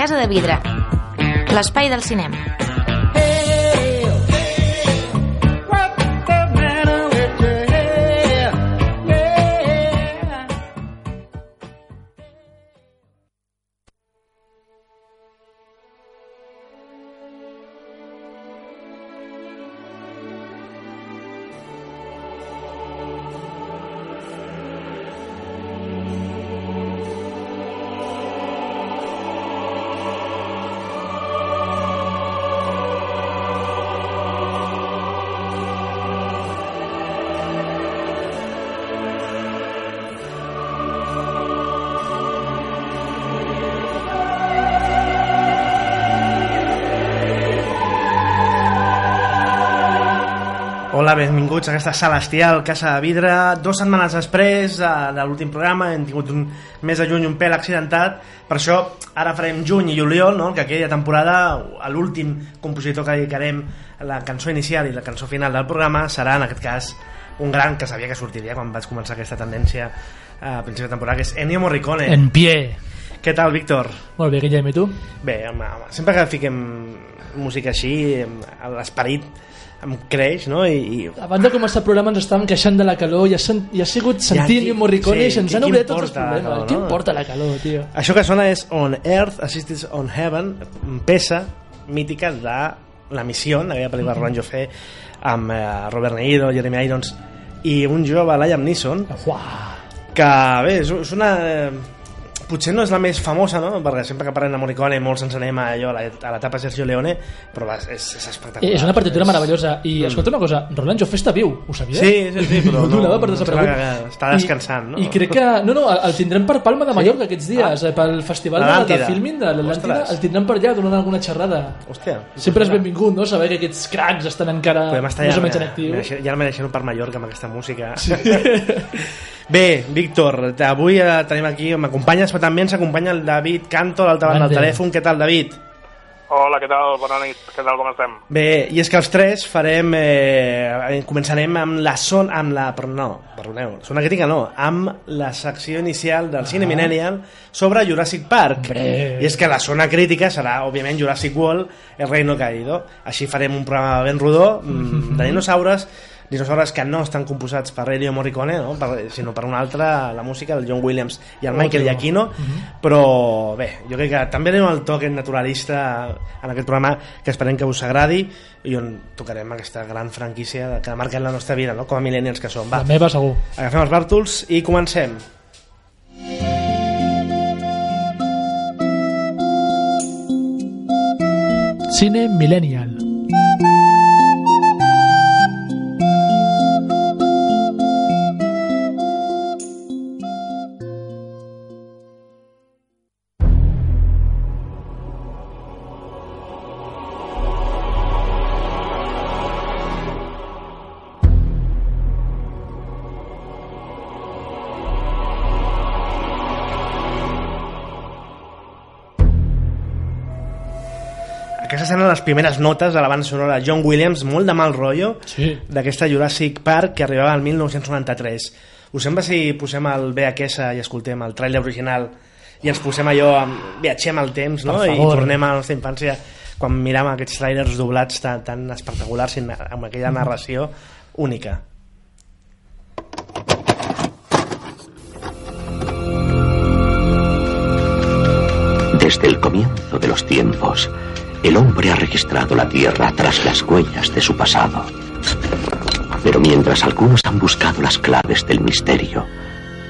Casa de Vidre. L'espai del cinema. Hola, benvinguts a aquesta celestial Casa de Vidre. Dos setmanes després eh, de l'últim programa hem tingut un mes de juny un pèl accidentat, per això ara farem juny i juliol, no? que aquella temporada a l'últim compositor que dedicarem la cançó inicial i la cançó final del programa serà en aquest cas un gran que sabia que sortiria quan vaig començar aquesta tendència a principi de temporada, que és Ennio Morricone. En pie. Què tal, Víctor? Molt bé, Guillem, i tu? Bé, home, home, sempre que fiquem música així, l'esperit em creix, no? I, i Abans de començar el programa ens estàvem queixant de la calor i ha, sen i ha sigut qui- Ennio Morricone sí, i se'ns qui- han obert tots els problemes. calor, Què no? importa la calor, tio? Això que sona és On Earth Assisted on Heaven, peça mítica de La Missió, aquella pel·lícula de Roland Joffé amb eh, Robert Niro, Jeremy Irons i un jove, Liam Neeson, Uah. que bé, és, és una... Eh, potser no és la més famosa, no? perquè sempre que parlem de Morricone molts ens anem a, allò, a l'etapa Sergio Leone, però va, és, és espectacular. És una partitura És- meravellosa. I escolta una cosa, Roland Joffé està viu, ho sabies? Sí, sí, sí, però no, no- per desaparegut. que està descansant, no? I, I crec que... No, no, el tindrem per Palma de Mallorca aquests dies, Ah. eh, pel festival de, de filming de l'Atlàntida, el tindrem per allà donant alguna xerrada. Hòstia. Sempre és benvingut, no?, saber que aquests cracs estan encara Podem estar més ja, o menys en ja, actiu. ja me deixem per Mallorca amb aquesta música. Sí. Bé, Víctor, avui eh, tenim aquí, m'acompanyes, però també ens acompanya el David Canto, l'altra banda del telèfon. Què tal, David? Hola, què tal? Bona nit. Què tal, com estem? Bé, i és que els tres farem... Eh, començarem amb la son... Amb la, però no, perdoneu, zona crítica no, amb la secció inicial del Cine Millennial sobre Jurassic Park. Hombre. I és que la zona crítica serà, òbviament, Jurassic World, El Reino Caído. Així farem un programa ben rodó, mm, de dinosaures, dinosaures que no estan composats per Ennio Morricone, no? per, sinó per un altre, la música del John Williams i el Michael Giacchino, però bé, jo crec que també anem al toc naturalista en aquest programa que esperem que us agradi i on tocarem aquesta gran franquícia que ha marcat la nostra vida, no? com a millennials que som. Va, La meva segur. agafem els bàrtols i comencem. Cine Millennial. Les primeres notes de la banda sonora de John Williams, molt de mal rotllo, Sí. d'aquesta Jurassic Park que arribava al 1993. Us sembla si posem el VHS i escoltem el trailer original i ens posem allò, amb- viatgem al temps no? I tornem a la nostra infància quan miràvem aquests trailers doblats tan, tan espectaculars amb aquella narració única. Desde el comienzo de los tiempos, el hombre ha registrado la Tierra tras las huellas de su pasado. Pero mientras algunos han buscado las claves del misterio,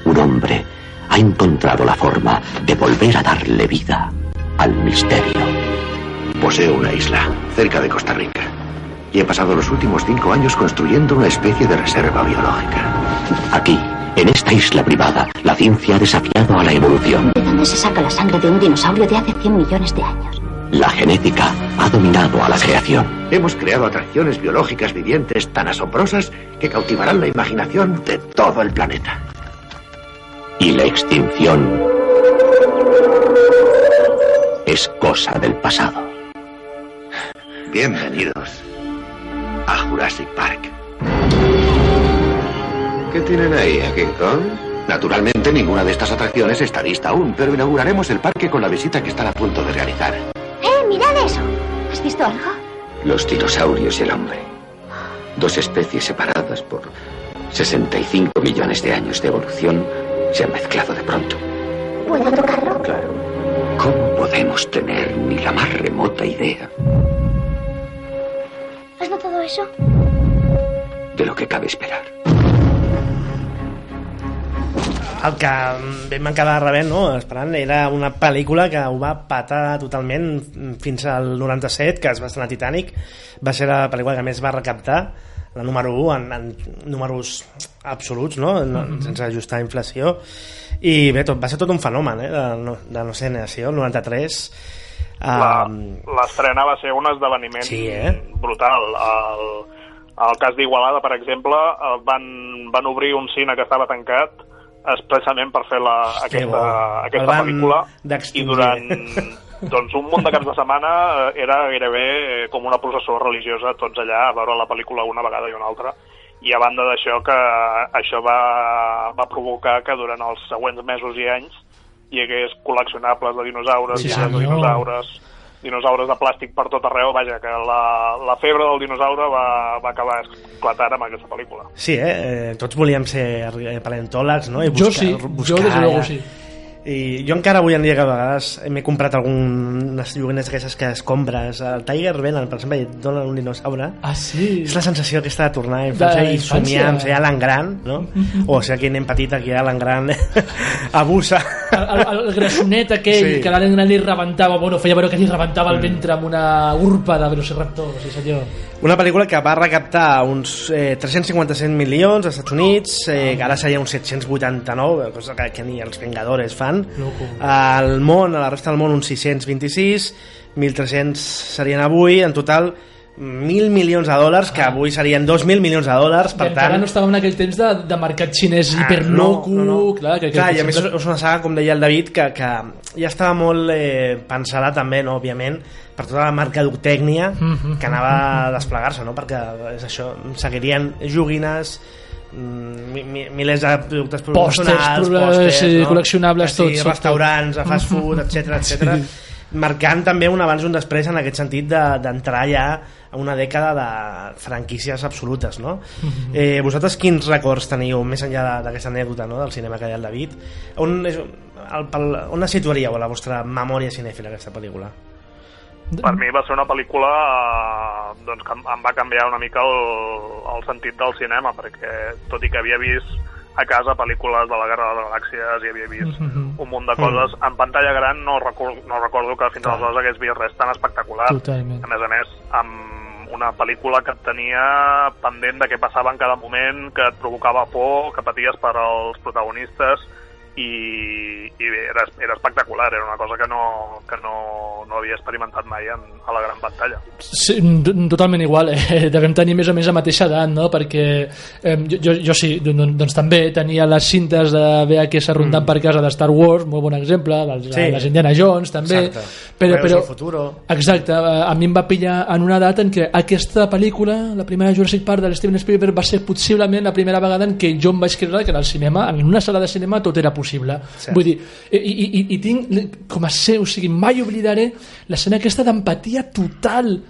un hombre ha encontrado la forma de volver a darle vida al misterio. Poseo una isla, cerca de Costa Rica. Y he pasado los últimos cinco años construyendo una especie de reserva biológica. Aquí, en esta isla privada, la ciencia ha desafiado a la evolución. ¿De dónde se saca la sangre de un dinosaurio de hace 100 millones de años? La genética ha dominado a la creación. Hemos creado atracciones biológicas vivientes tan asombrosas que cautivarán la imaginación de todo el planeta. Y la extinción es cosa del pasado. Bienvenidos a Jurassic Park. ¿Qué tienen ahí, a King Kong? Naturalmente, ninguna de estas atracciones está lista aún, pero inauguraremos el parque con la visita que están a punto de realizar. ¡Eh, mirad eso! ¿Has visto algo? Los dinosaurios y el hombre. Dos especies separadas por 65 millones de años de evolución se han mezclado de pronto. ¿Puedo tocarlo? Claro. ¿Cómo podemos tener ni la más remota idea ¿Has notado eso? de lo que cabe esperar? El que vam acabar rebent, no? esperant, era una pel·lícula que ho va patar totalment fins al 97, que es va estrenar Titanic. Va ser la pel·lícula que més va recaptar, la número 1 en, en números absoluts, no? no sense ajustar a inflació. I bé, tot, va ser tot un fenomen eh? de, de no sé, generació, el 93. La- Um, L'estrena va ser un esdeveniment Sí, eh? brutal. El, el cas d'Igualada, per exemple, eh, van, van obrir un cine que estava tancat expressament per fer la, Hòstia, aquesta, bo. Aquesta pel·lícula. I durant doncs, un munt de caps de setmana eh, era gairebé eh, com una processó religiosa tots allà a veure la pel·lícula una vegada i una altra. I a banda d'això que això va, va provocar que durant els següents mesos i anys hi hagués col·leccionables de dinosaures, Sí, sí, de dinosaures, dinosaures de plàstic per tot arreu, vaja, que la, la febre del dinosaure va, va acabar esclatant amb aquesta pel·lícula. Sí, eh? eh? Tots volíem ser paleontòlegs, no? I Jo buscar, sí, buscar, jo des de sí. I jo encara avui en dia que a vegades m'he comprat algunes llogueres d'aquestes que escombres. El Tiger Venom, per exemple, et donen un dinosaure. Ah, sí. És la sensació aquesta de tornar a infància De i somiar amb ser Alan Gran, no? O sigui, aquí nen petit, aquí Alan Gran abusa. El, el, el grassonet aquell Sí. sí. que l'Alan Gran li rebentava, bueno, feia veure que li rebentava el ventre amb una urpa de velociraptor, sí senyor. Una pel·lícula que va recaptar uns eh, 357 milions als Estats Units, eh, que ara seria uns 789, cosa que, que ni els Vengadores fan. Loco. Al món, a la resta del món, uns 626, 1.300 serien avui, en total 1.000 milions de dòlars, que avui serien 2.000 milions de dòlars, per Encara tant... no estàvem en aquell temps de, de mercat xinès Ah, hiperloco, no, no, no. clar, que, que, clar, que i a més és una saga, com deia el David, que, que ja estava molt eh, pensada també, no, òbviament, per tota la mercadotècnia Mhm. que anava a desplegar-se, no? perquè és això, seguirien joguines mm, mi, mi, milers de productes promocionals, proble- sí, col·leccionables, sí, tot, tot, tot. restaurants, a fast food, etc etc. marcant també un abans i un després en aquest sentit de- d'entrar ja a una dècada de franquícies absolutes no? eh, vosaltres quins records teniu més enllà d'aquesta anècdota no? del cinema que deia el David on, és, el, pel, on la situaríeu a la vostra memòria cinèfila aquesta pel·lícula? Per mi va ser una pel·lícula eh, doncs, que em va canviar una mica el, el sentit del cinema, perquè tot i que havia vist a casa pel·lícules de la Guerra de les Galàxies i havia vist Mhm. un munt de coses, en pantalla gran no recordo, no recordo que fins Clar. aleshores hagués vist res tan espectacular. Totalment. A més a més, amb una pel·lícula que et tenia pendent de què passava en cada moment, que et provocava por, que paties per als protagonistes i, i bé, era, era espectacular, era una cosa que no, que no, no havia experimentat mai en, a la gran pantalla. Sí, totalment igual, eh? devem tenir més o menys la mateixa edat, no? perquè eh, jo, jo, jo sí, doncs, també tenia les cintes de VHS rondant mm. per casa de Star Wars, molt bon exemple, les, Sí. les Indiana Jones també, Exacte. però, però al futuro. Exacte, eh, a mi em va pillar en una edat en què aquesta pel·lícula, la primera Jurassic Park de Steven Spielberg va ser possiblement la primera vegada en què jo em vaig creure que en el cinema, en una sala de cinema tot era possible. Cert. Vull dir, i, i, i, i tinc com a seu, o sigui, mai oblidaré l'escena aquesta d'empatia total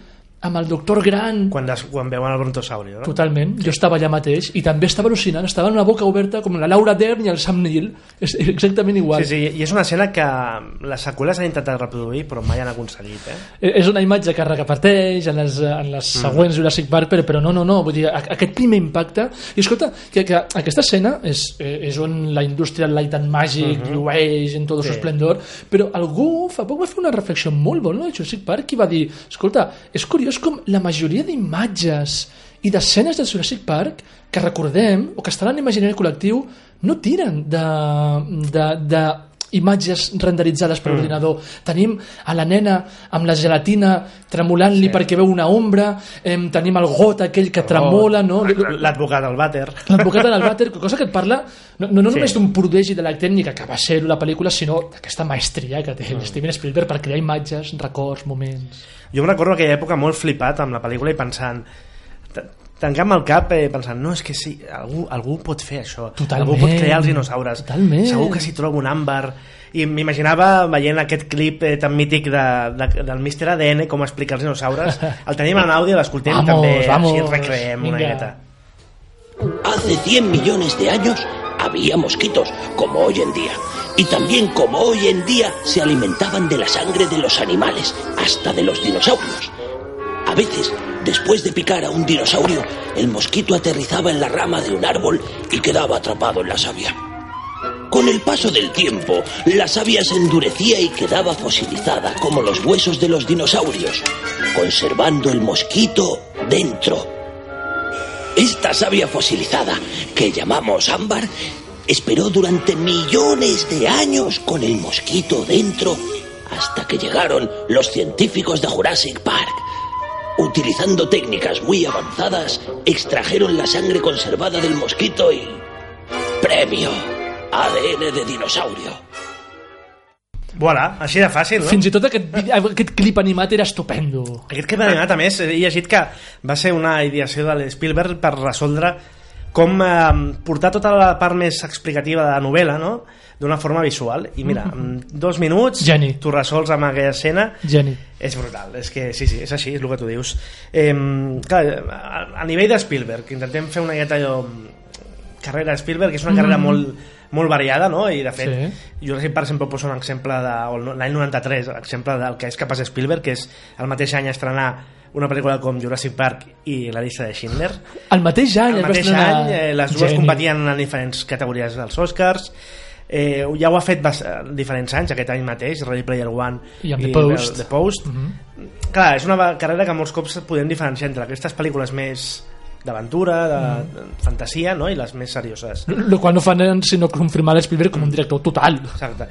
amb el doctor Grant Quan, des, quan veuen el brontosaurio, no? Totalment, jo estava allà mateix i també estava al·lucinant, estava amb una boca oberta com la Laura Dern i el Sam Neill és exactament igual Sí, sí, i és una escena que les seqüeles han intentat reproduir però mai han aconseguit, eh? Eh, és una imatge que es reparteix en les, en les Mm. següents Jurassic Park però, però no, no, no, vull dir, aquest primer impacte i escolta, que, que aquesta escena és, eh, és on la indústria light and magic llueix en tot el. Sí. esplendor però algú fa poc va fer una reflexió molt bona de Jurassic Park i va dir, escolta, és curiós com la majoria d'imatges i d'escenes de Jurassic Park que recordem, o que estan en l'imaginari col·lectiu, no tiren de, de, de imatges renderitzades per Mm. ordinador. Tenim a la nena amb la gelatina tremolant-li Sí. perquè veu una ombra, em, tenim el got aquell que tremola, no? L'advocat del vàter. L'advocat del vàter, cosa que et parla no, no, no Sí. només d'un prodigi de la tècnica que va ser la pel·lícula, sinó d'aquesta maestria que té Mm. Steven Spielberg per crear imatges, records, moments... Jo em recordo aquella època molt flipat amb la pel·lícula i pensant ta- tancant-me el cap eh, pensant, no, és que sí, algú, algú pot fer això Totalment. algú pot crear els dinosaures Totalment. segur que s'hi troba un àmbar i m'imaginava veient aquest clip eh, tan mític de, de, del Mr. ADN com explica els dinosaures el tenim en àudio, l'escoltem també vamos. així recreem una Vinga. miqueta Hace 100 millones de años había mosquitos, como hoy en día. Y también como hoy en día se alimentaban de la sangre de los animales, hasta de los dinosaurios. A veces, después de picar a un dinosaurio, el mosquito aterrizaba en la rama de un árbol y quedaba atrapado en la savia. Con el paso del tiempo, la savia se endurecía y quedaba fosilizada como los huesos de los dinosaurios, conservando el mosquito dentro. Esta savia fosilizada, que llamamos ámbar, esperó durante millones de años con el mosquito dentro hasta que llegaron los científicos de Jurassic Park. Utilizando técnicas muy avanzadas, extrajeron la sangre conservada del mosquito y... ¡Premio! ADN de dinosaurio. voilà, així de fàcil, no? Fins i tot aquest, aquest clip animat era estupendo. Aquest clip animat, a més, he llegit que va ser una ideació de l'Spielberg per resoldre com eh, portar tota la part més explicativa de la novel·la, no?, d'una forma visual. I mira, en dos minuts Geni. tu resols amb aquella escena Geni. és brutal, és que sí, sí, és així, és el que tu dius. Eh, clar, a, a nivell de Spielberg, intentem fer una miqueta allò carrera de Spielberg, que és una carrera Mm. molt, molt variada, no? I de fet, Sí. Jurassic Park sempre posa un exemple de, l'any 93, exemple del que és capaç Spielberg, que és el mateix any estrenar una pel·lícula com Jurassic Park i la llista de Schindler. El mateix any El mateix any, eh, les dues Geni. competien en diferents categories dels Oscars, eh, ja ho ha fet diferents anys, aquest any mateix, Ready Player One I amb The Post. The Post. Mhm. Clar, és una carrera que molts cops podem diferenciar entre aquestes pel·lícules més d'aventura, de, Mm. de fantasia, no? i les més serioses. el qual no fan sinó confirmar l'Spielberg com un director total Exacte.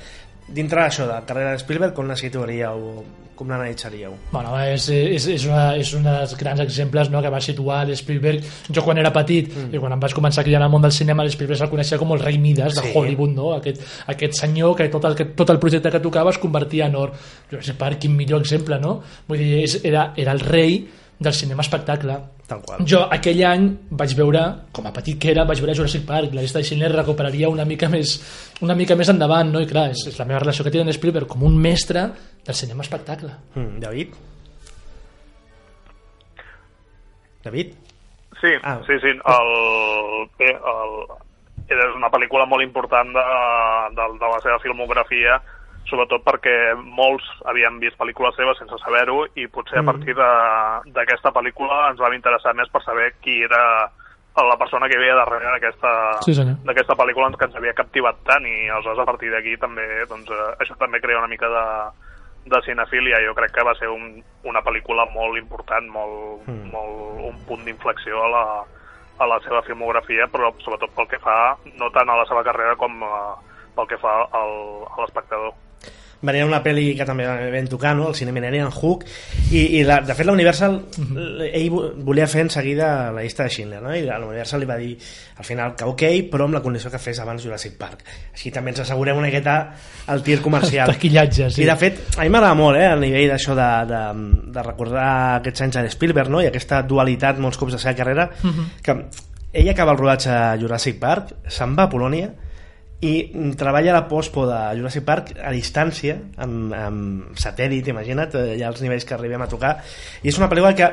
Dintre d'això, de la carrera de Spielberg, com la situaríeu, com l'analitzaríeu? Bueno, és, és, és, una, és un dels grans exemples no, que va situar l'Spielberg. Jo quan era petit mm. i quan em vaig començar a criar en el món del cinema, l'Spielberg se'l coneixia com el rei Midas de Sí. Hollywood, no? aquest, aquest senyor que tot el, que tot el projecte que tocava es convertia en or. Jurassic Park, quin millor exemple, no? Vull dir, és, era, era el rei del cinema espectacle. Tal qual. Jo aquell any vaig veure, com a petit que era, vaig veure Jurassic Park, la llista de Schindler recuperaria una mica més, una mica més endavant, no? I clar, és, és la meva relació que té amb Spielberg com un mestre del cinema espectacle. Mm, David? David? Sí, Ah. sí, sí. El, bé, el, és una pel·lícula molt important de, de, de la seva filmografia, sobretot perquè molts havien vist pel·lícules seves sense saber-ho i potser a Mm. partir de- d'aquesta pel·lícula ens vam interessar més per saber qui era la persona que havia darrere d'aquesta Sí, d'aquesta pel·lícula que ens havia captivat tant i aleshores a partir d'aquí també doncs, eh, això també crea una mica de, de cinefília jo crec que va ser un, una pel·lícula molt important molt, Mm. molt un punt d'inflexió a la, a la seva filmografia però sobretot pel que fa no tant a la seva carrera com eh, pel que fa al, a l'espectador venia una pel·li que també vam tocar, no? el Cine Mineri, en Hook, i, i la, de fet la Universal, ell vo- volia fer en seguida la llista de Schindler, no? i la Universal li va dir al final que ok, però amb la condició que fes abans Jurassic Park. Així també ens assegurem una miqueta el tir comercial. Taquillatge, sí. I de fet, a mi m'agrada molt eh, el nivell d'això de, de, de recordar aquests anys de Spielberg no? i aquesta dualitat molts cops de la seva carrera, Mhm. que ell acaba el rodatge a Jurassic Park, se'n va a Polònia i treballa la pospo de Jurassic Park a distància amb, amb satèl·lit, imagina't eh, ja els nivells que arribem a tocar i és una pel·lícula que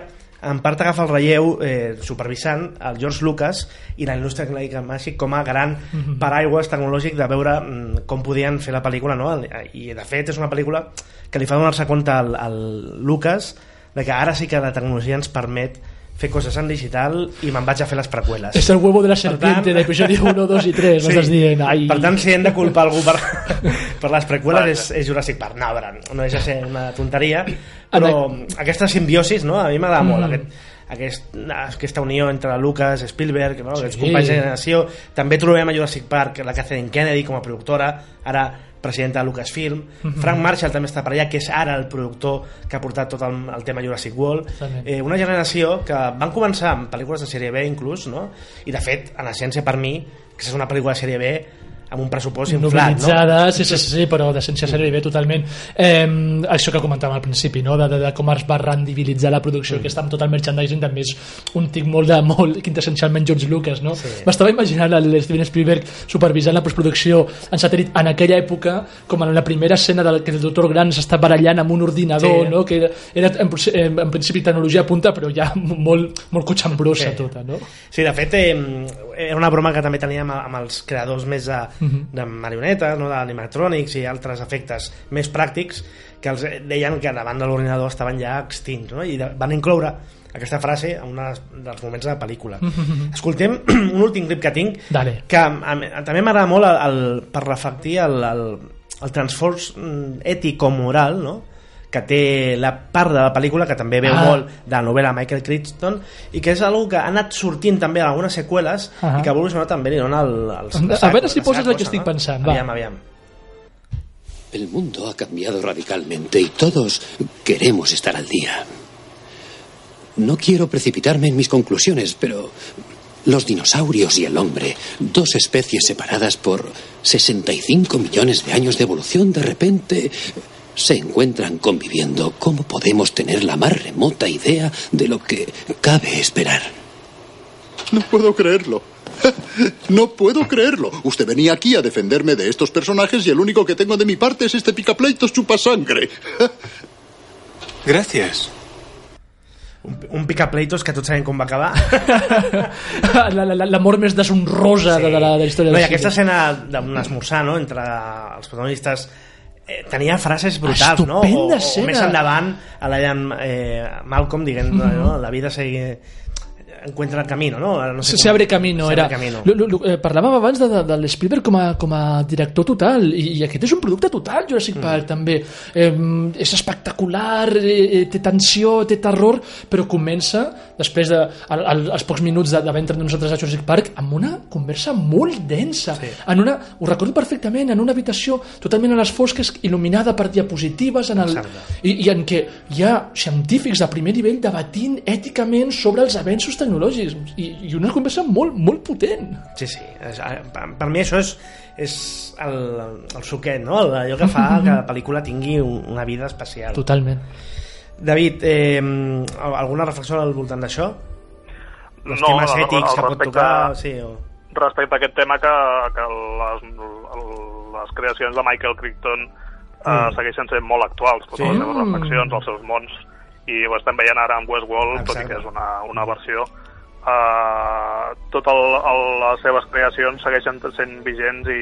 en part agafa el relleu eh, supervisant el George Lucas i la indústria tecnològica màgic com a gran Mhm. paraigües tecnològic de veure mm, com podien fer la pel·lícula no? i de fet és una pel·lícula que li fa donar-se compte al, al Lucas de que ara sí que la tecnologia ens permet fer coses en digital i me'n vaig a fer les preqüeles És el huevo de la serpiente tant- de episodi 1, 2 i 3 sí. m'estàs dient ai, per tant, si hem de culpar algú per, per les preqüeles Vaja. és, és Jurassic Park. No, veure, no de ser una tonteria, però aquesta simbiosis, no? a mi m'agrada Mm. molt. Aquest, aquest, aquesta unió entre Lucas, Spielberg, no? Sí. aquests companys de generació. També trobem a Jurassic Park la Catherine Kennedy com a productora, ara presidenta de Lucasfilm. Mhm. Frank Marshall també està per allà, que és ara el productor que ha portat tot el, el tema Jurassic World. Eh, una generació que van començar amb pel·lícules de sèrie B inclús, no? i de fet, en essència per mi, que és una pel·lícula de sèrie B amb un pressupost inflat, no? sí, sí, sí, sí, però d'essència bé totalment. Eh, això que comentàvem al principi, no? de, de, de com es va rendibilitzar la producció, mm. que està amb tot el merchandising, també és un tic molt de molt quintessencialment George Lucas, no? Sí. M'estava imaginant el Steven Spielberg supervisant la postproducció en satèl·lit en aquella època, com en la primera escena del que el doctor Grant s'està barallant amb un ordinador, Sí. no? que era, era en, en principi tecnologia a punta, però ja molt, molt cotxambrosa Sí. tota, no? Sí, de fet, eh, era una broma que també teníem amb els creadors més de, Mhm. de marionetes, no? d'animatrònics i altres efectes més pràctics, que els deien que davant de l'ordinador estaven ja extints, no? i de, van incloure aquesta frase en un dels moments de la pel·lícula. Escoltem un últim clip que tinc, Dale. que a, a, també m'agrada molt el, el, per reflectir el, el, el transfors mm, ètico-moral, no? Que té la part de la pel·lícula que també veu Ah. molt de la novel·la Michael Crichton i que és algo que ha anat sortint també en algunes seqüeles Ah. i que ha evolucionat també li dona el, el, A veure si poses el que estic pensant, va. aviam, aviam. El mundo ha cambiado radicalmente y todos queremos estar al día. No quiero precipitarme en mis conclusiones, pero los dinosaurios y el hombre, dos especies separadas por 65 millones de años de evolución, de repente se encuentran conviviendo. ¿Cómo podemos tener la más remota idea de lo que cabe esperar? No puedo creerlo. No puedo creerlo. Usted venía aquí a defenderme de estos personajes y el único que tengo de mi parte es este picapleitos chupasangre. Gracias. Un, un picapleitos que tots sabem com va acabar. la, la, la, l'amor més deshonrosa sí. de, de, la, de la història no, i aquesta escena d'un esmorzar no? entre els protagonistes tenia frases brutals, no? O, Estupenda o més endavant a la eh, Malcolm dient, no? la vida sigue encuentra el camino, no? No se, com- se abre camino, se era. abre camino. Lo, lo, eh, parlàvem abans de, de, de l'Spielberg com, a, com a director total i, i aquest és un producte total, Jurassic Park Mm. també eh, és espectacular eh, té tensió, té terror però comença, després de al, al, als pocs minuts de- d'haver entrat nosaltres a Jurassic Park amb una conversa molt densa Sí. en una, ho recordo perfectament en una habitació totalment a les fosques il·luminada per diapositives en el, Exacte. i, i en què hi ha científics de primer nivell debatint èticament sobre els avenços tecnològics i, i una conversa molt, molt potent Sí, sí. És, eh, per, per mi això és, és el, el suquet, no? Allò que fa que la pel·lícula tingui un, una vida especial. totalment David, eh, alguna reflexió al voltant d'això? Els No, temes ètics que pot tocar... Sí, o... respecte a aquest tema que, que les, les creacions de Michael Crichton eh, Mm. segueixen sent molt actuals, totes Sí. les seves Mm. reflexions, els seus mons, i ho estem veient ara amb Westworld, tot i Exacte. que és una, una versió. Uh, totes les seves creacions segueixen sent vigents i,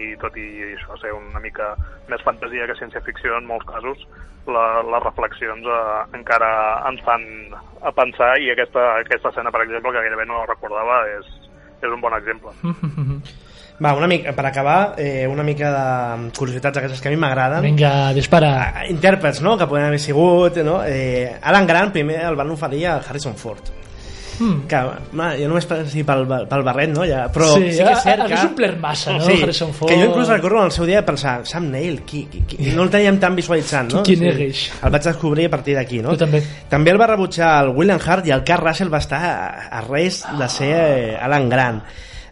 i tot i això ser una mica més fantasia que ciència-ficció en molts casos, la, les reflexions uh, encara ens fan a pensar i aquesta, aquesta escena, per exemple, que gairebé no la recordava, és, és un bon exemple. Va, una mica, per acabar, eh, una mica de curiositats aquestes que a mi m'agraden. vinga, dispara Ah, Intèrprets, no?, que poden haver sigut, no? Eh, Alan Grant primer el van oferir a Harrison Ford. Mm. Que, ma, jo només pensi pel, pel barret, no? Ja, però Sí, sí, que és cert ha- que... hagués omplert massa, no, Harrison Ford? Que jo inclús recordo en el seu dia de pensar, Sam Neill, qui, qui, qui, no el teníem tan visualitzant, no? Qui- qui n'és? El vaig descobrir a partir d'aquí, no? Jo també. També el va rebutjar el William Hart i el Carl Russell va estar a, a res de ser eh, Alan Grant.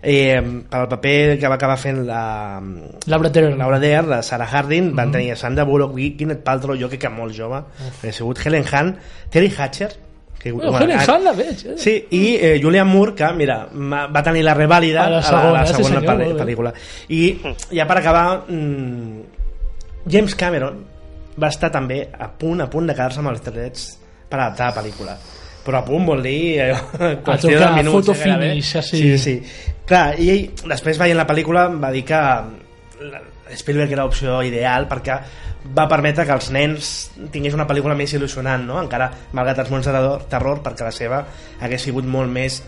Eh, pel paper que va acabar fent la, Laura Dern Laura Dern, la Sarah Harding, van Mhm. tenir Sandra Bullock, Gwyneth Paltrow, jo crec que molt jove, ha sigut Helen Hunt, Terry Hatcher, que, Bueno, Helen Hunt la veig, eh? Sí, i eh, Julian Moore, que, mira, va tenir la revàlida A la a segona, la, sí, segona senyor, pel·li- molt bé. pel·lícula. I ja per acabar, mm, James Cameron va estar també a punt, a punt de quedar-se amb els drets per adaptar la pel·lícula però a punt vol dir eh, qüestió tocar, de minuts photo eh, finish, així. sí, sí. Clar, i ell després veient la pel·lícula va dir que Spielberg era l'opció ideal perquè va permetre que els nens tingués una pel·lícula més il·lusionant no? encara malgrat els mons de terror perquè la seva hagués sigut molt més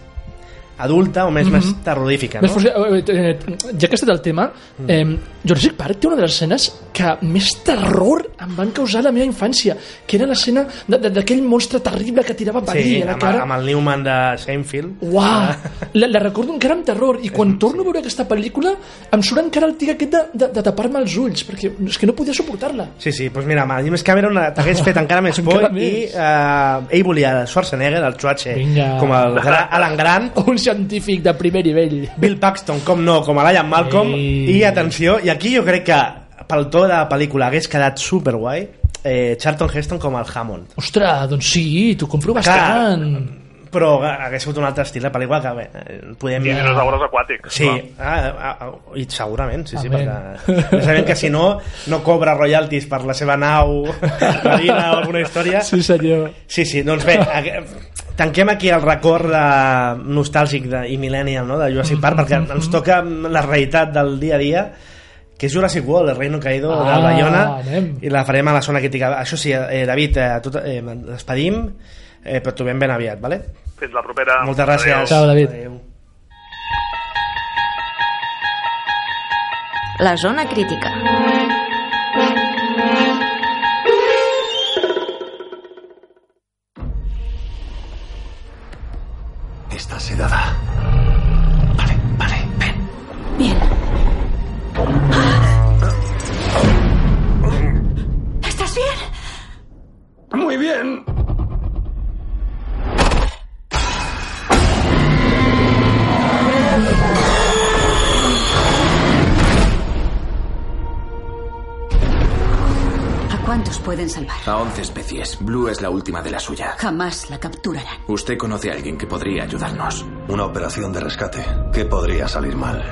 adulta o més, Mhm. més terrorífica, Més no? fos- eh, eh, ja que has el tema, eh, Jurassic Park té una de les escenes que més terror em van causar a la meva infància, que era l'escena d'aquell monstre terrible que tirava verí Sí, a la amb, cara. amb el Newman de Seinfeld. Uau! La, la recordo encara amb terror i quan torno a veure aquesta pel·lícula em surt encara el tic aquest de, de, de tapar-me els ulls perquè és que no podia suportar-la Sí, sí, doncs mira, amb el James Cameron eh, t'hagués fet encara més por Encara i més. eh, ell volia Schwarzenegger, el Schwarze, Vinga. com el gra Alan Grant, un científic de primer nivell Bill Paxton, com no, com a Liam Malcolm, Ei. i atenció, i aquí jo crec que pel to de la pel·lícula hagués quedat superguai eh, Charlton Heston com el Hammond. ostres, doncs sí, t'ho compro Clar, bastant però hagués sigut un altre estil de pel·lícula que bé, eh, podem... Dinosaures aquàtics. Sí, no? ah, ah, ah, i segurament, sí, sí, Amén. perquè ja sabem que si no, no cobra royalties per la seva nau marina o alguna història. sí senyor Sí, sí, doncs bé, a- tanquem aquí el record de, nostàlgic de, i millennial no, de Jurassic Park, perquè ens toca la realitat del dia a dia, que és Jurassic World, el Reino Caído Ah, de Bayona, anem. i la farem a la zona crítica. Això sí, eh, David, eh, tot, eh, despedim, eh, però trobem ben aviat, vale? Fins la propera. Moltes gràcies. Adéu. Ciao, David. Adéu. La zona crítica. Pueden salvar? A 11 especies. Blue es la última de la suya. Jamás la capturarán. Usted conoce a alguien que podría ayudarnos. Una operación de rescate. ¿Qué podría salir mal?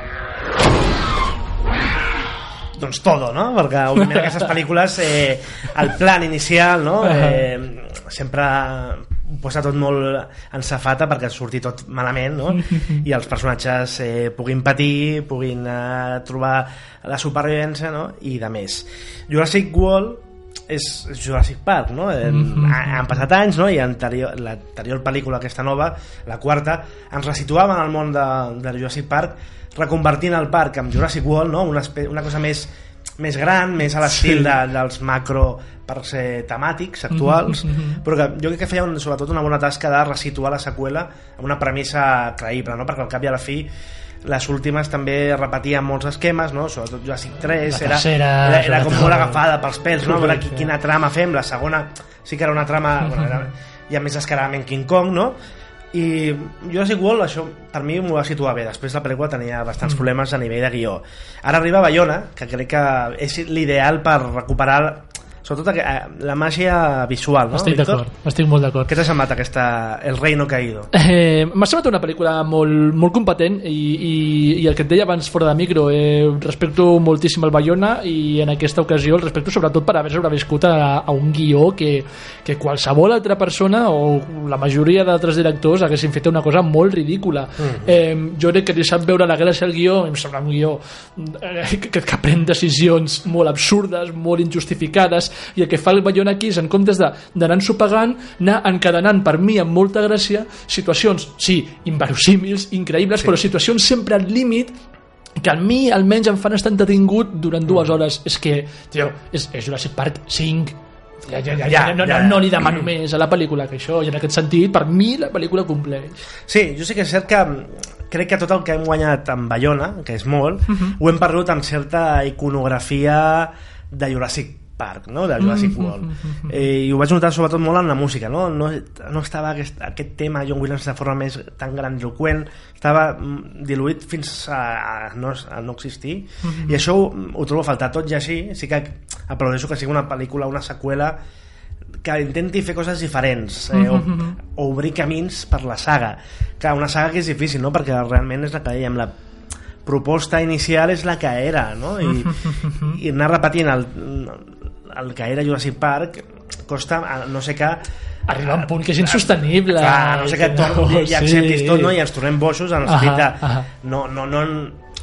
doncs todo, no? Perquè òbviament aquestes pel·lícules eh, el plan inicial no? eh, sempre ho posa tot molt en safata perquè surti tot malament no? i els personatges eh, puguin patir puguin eh, trobar la supervivència no? i de més Jurassic World és Jurassic Park no? eh, ha, han passat anys no? i anterior, l'anterior pel·lícula aquesta nova la quarta ens resituava en el món de, de Jurassic Park reconvertint el parc amb Jurassic World no? una, una cosa més més gran, més a l'estil Sí. de, dels macro per ser temàtics actuals, Mhm, mhm. però que jo crec que feia un, sobretot una bona tasca de resituar la seqüela amb una premissa creïble, no? perquè al cap i a la fi les últimes també repetien molts esquemes, no? sobretot Jurassic 3 La era, tercera, era, era com molt agafada pels pèls no? veure qui- quina trama fem la segona sí que era una trama bueno, era, ja més descaradament King Kong no? i Jurassic World això per mi m'ho va situar bé després la pel·lícula tenia bastants Mm. problemes a nivell de guió ara arriba Bayona que crec que és l'ideal per recuperar sobretot eh, la màgia visual no, estic d'acord, estic molt d'acord Què t'ha semblat aquesta El Reino Caído? Eh, M'ha semblat una pel·lícula molt, molt competent i, i, i el que et deia abans fora de micro eh, respecto moltíssim el Bayona i en aquesta ocasió el respecto sobretot per haver sobreviscut a, a un guió que, que qualsevol altra persona o la majoria d'altres directors haguessin fet una cosa molt ridícula Mm. eh, jo crec que li sap veure la gràcia al guió em sembla un guió eh, que, que pren decisions molt absurdes molt injustificades i el que fa el Bayona aquí és en comptes d'anar-s'ho pagant anar encadenant per mi amb molta gràcia situacions, sí, inverosímils increïbles, sí. però situacions sempre al límit que a mi almenys em fan estar entretingut durant dues hores. És que, tio, és, és Jurassic Park 5 ja, ja, ja, ja, no, no, no li demano més a la pel·lícula que això, i en aquest sentit per mi la pel·lícula compleix. Sí, jo sí que és cert que mm, crec que tot el que hem guanyat amb Bayona, que és molt, Mhm. ho hem perdut amb certa iconografia de Jurassic Park, no? de Jurassic World. Eh, I ho vaig notar sobretot molt en la música, no? No, no estava aquest, aquest tema John Williams de forma més tan grandiloquent, estava mm, diluït fins a, a, no, a no existir, Mhm. i això ho, ho trobo a faltar. Tot i així, sí que aplaudeixo que sigui una pel·lícula, una seqüela que intenti fer coses diferents eh, o, o obrir camins per la saga que una saga que és difícil no? perquè realment és la que dèiem la proposta inicial és la que era no? I, i anar repetint el, el que era Jurassic Park costa no sé què arriba a un punt que és insostenible clar, no sé què que torn, no, ja acceptis sí. tot no? i ens tornem boixos en el sentit de no, no, no,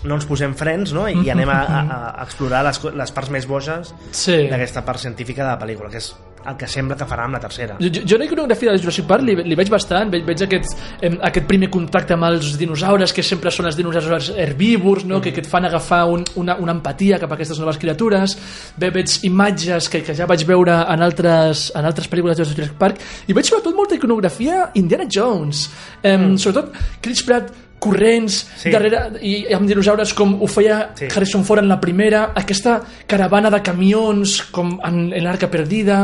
no ens posem frens no? i anem a, a, a explorar les, les parts més boixes Sí. d'aquesta part científica de la pel·lícula, que és el que sembla que farà amb la tercera. Jo, jo, la iconografia de Jurassic Park li, li veig bastant, veig, veig aquest, em, aquest primer contacte amb els dinosaures, que sempre són els dinosaures herbívors, no? que, que et fan agafar un, una, una empatia cap a aquestes noves criatures. Ve, veig imatges que, que ja vaig veure en altres, en altres pel·lícules de Jurassic Park, i veig sobretot molta iconografia Indiana Jones. Em, mm. Sobretot Chris Pratt corrents sí. darrere i amb dinosaures com ho feia sí. Harrison Ford en la primera aquesta caravana de camions com en, en l'Arca Perdida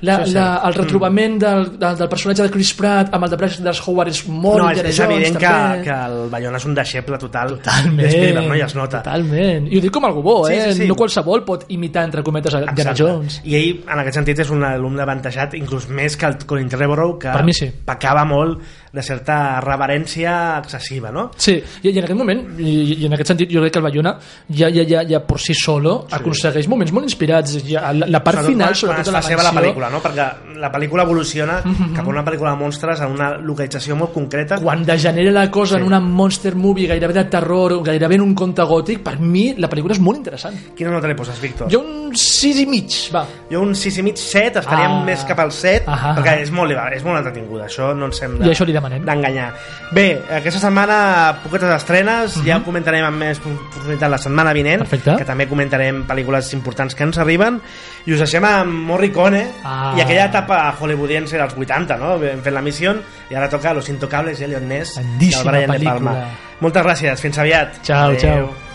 la, Sí, sí. la, el retrobament mm. del, del, del personatge de Chris Pratt amb el de Bryce Dallas Howard és molt no, és, Indiana és evident que, que el Bayona és un deixeble total Totalment, Spielberg, no? I es nota. totalment. I ho dic com algú bo, Sí, eh? sí, sí. No qualsevol pot imitar, entre cometes, a Indiana. Jones. I ell, en aquest sentit, és un alumne avantatjat, inclús més que el Colin Trevorrow, que sí. pecava molt de certa reverència excessiva, no? Sí, i, i en aquest moment, i, i en aquest sentit, jo crec que el Bayona ja, ja, ja, ja per si solo sí. aconsegueix moments molt inspirats. Ja, la, la part Sobretot final, quan, sobretot quan la seva la pel·lícula, no? Perquè la pel·lícula evoluciona Mhm. cap a una pel·lícula de monstres en una localització molt concreta. quan degenera la cosa Sí. en una monster movie gairebé de terror, gairebé en un conte gòtic, per mi la pel·lícula és molt interessant. Quina nota li poses, Víctor? Jo un 6 i mig, va. Jo un 6 i mig, 7, estaríem Ah. més cap al 7, Ahà. perquè és molt, és molt entretinguda, això no ens hem I això li demanem. d'enganyar. Bé, aquesta setmana poquetes estrenes, Mhm. ja ho comentarem amb més profunditat la setmana vinent, Perfecte. que també comentarem pel·lícules importants que ens arriben, i us deixem amb Morricone Ah. i aquella etapa hollywoodiense dels 80, no? Hem fet la missió i ara toca Los Intocables i Elliot Ness del Brian De. Palma. Moltes gràcies, fins aviat. Ciao, Adéu. ciao.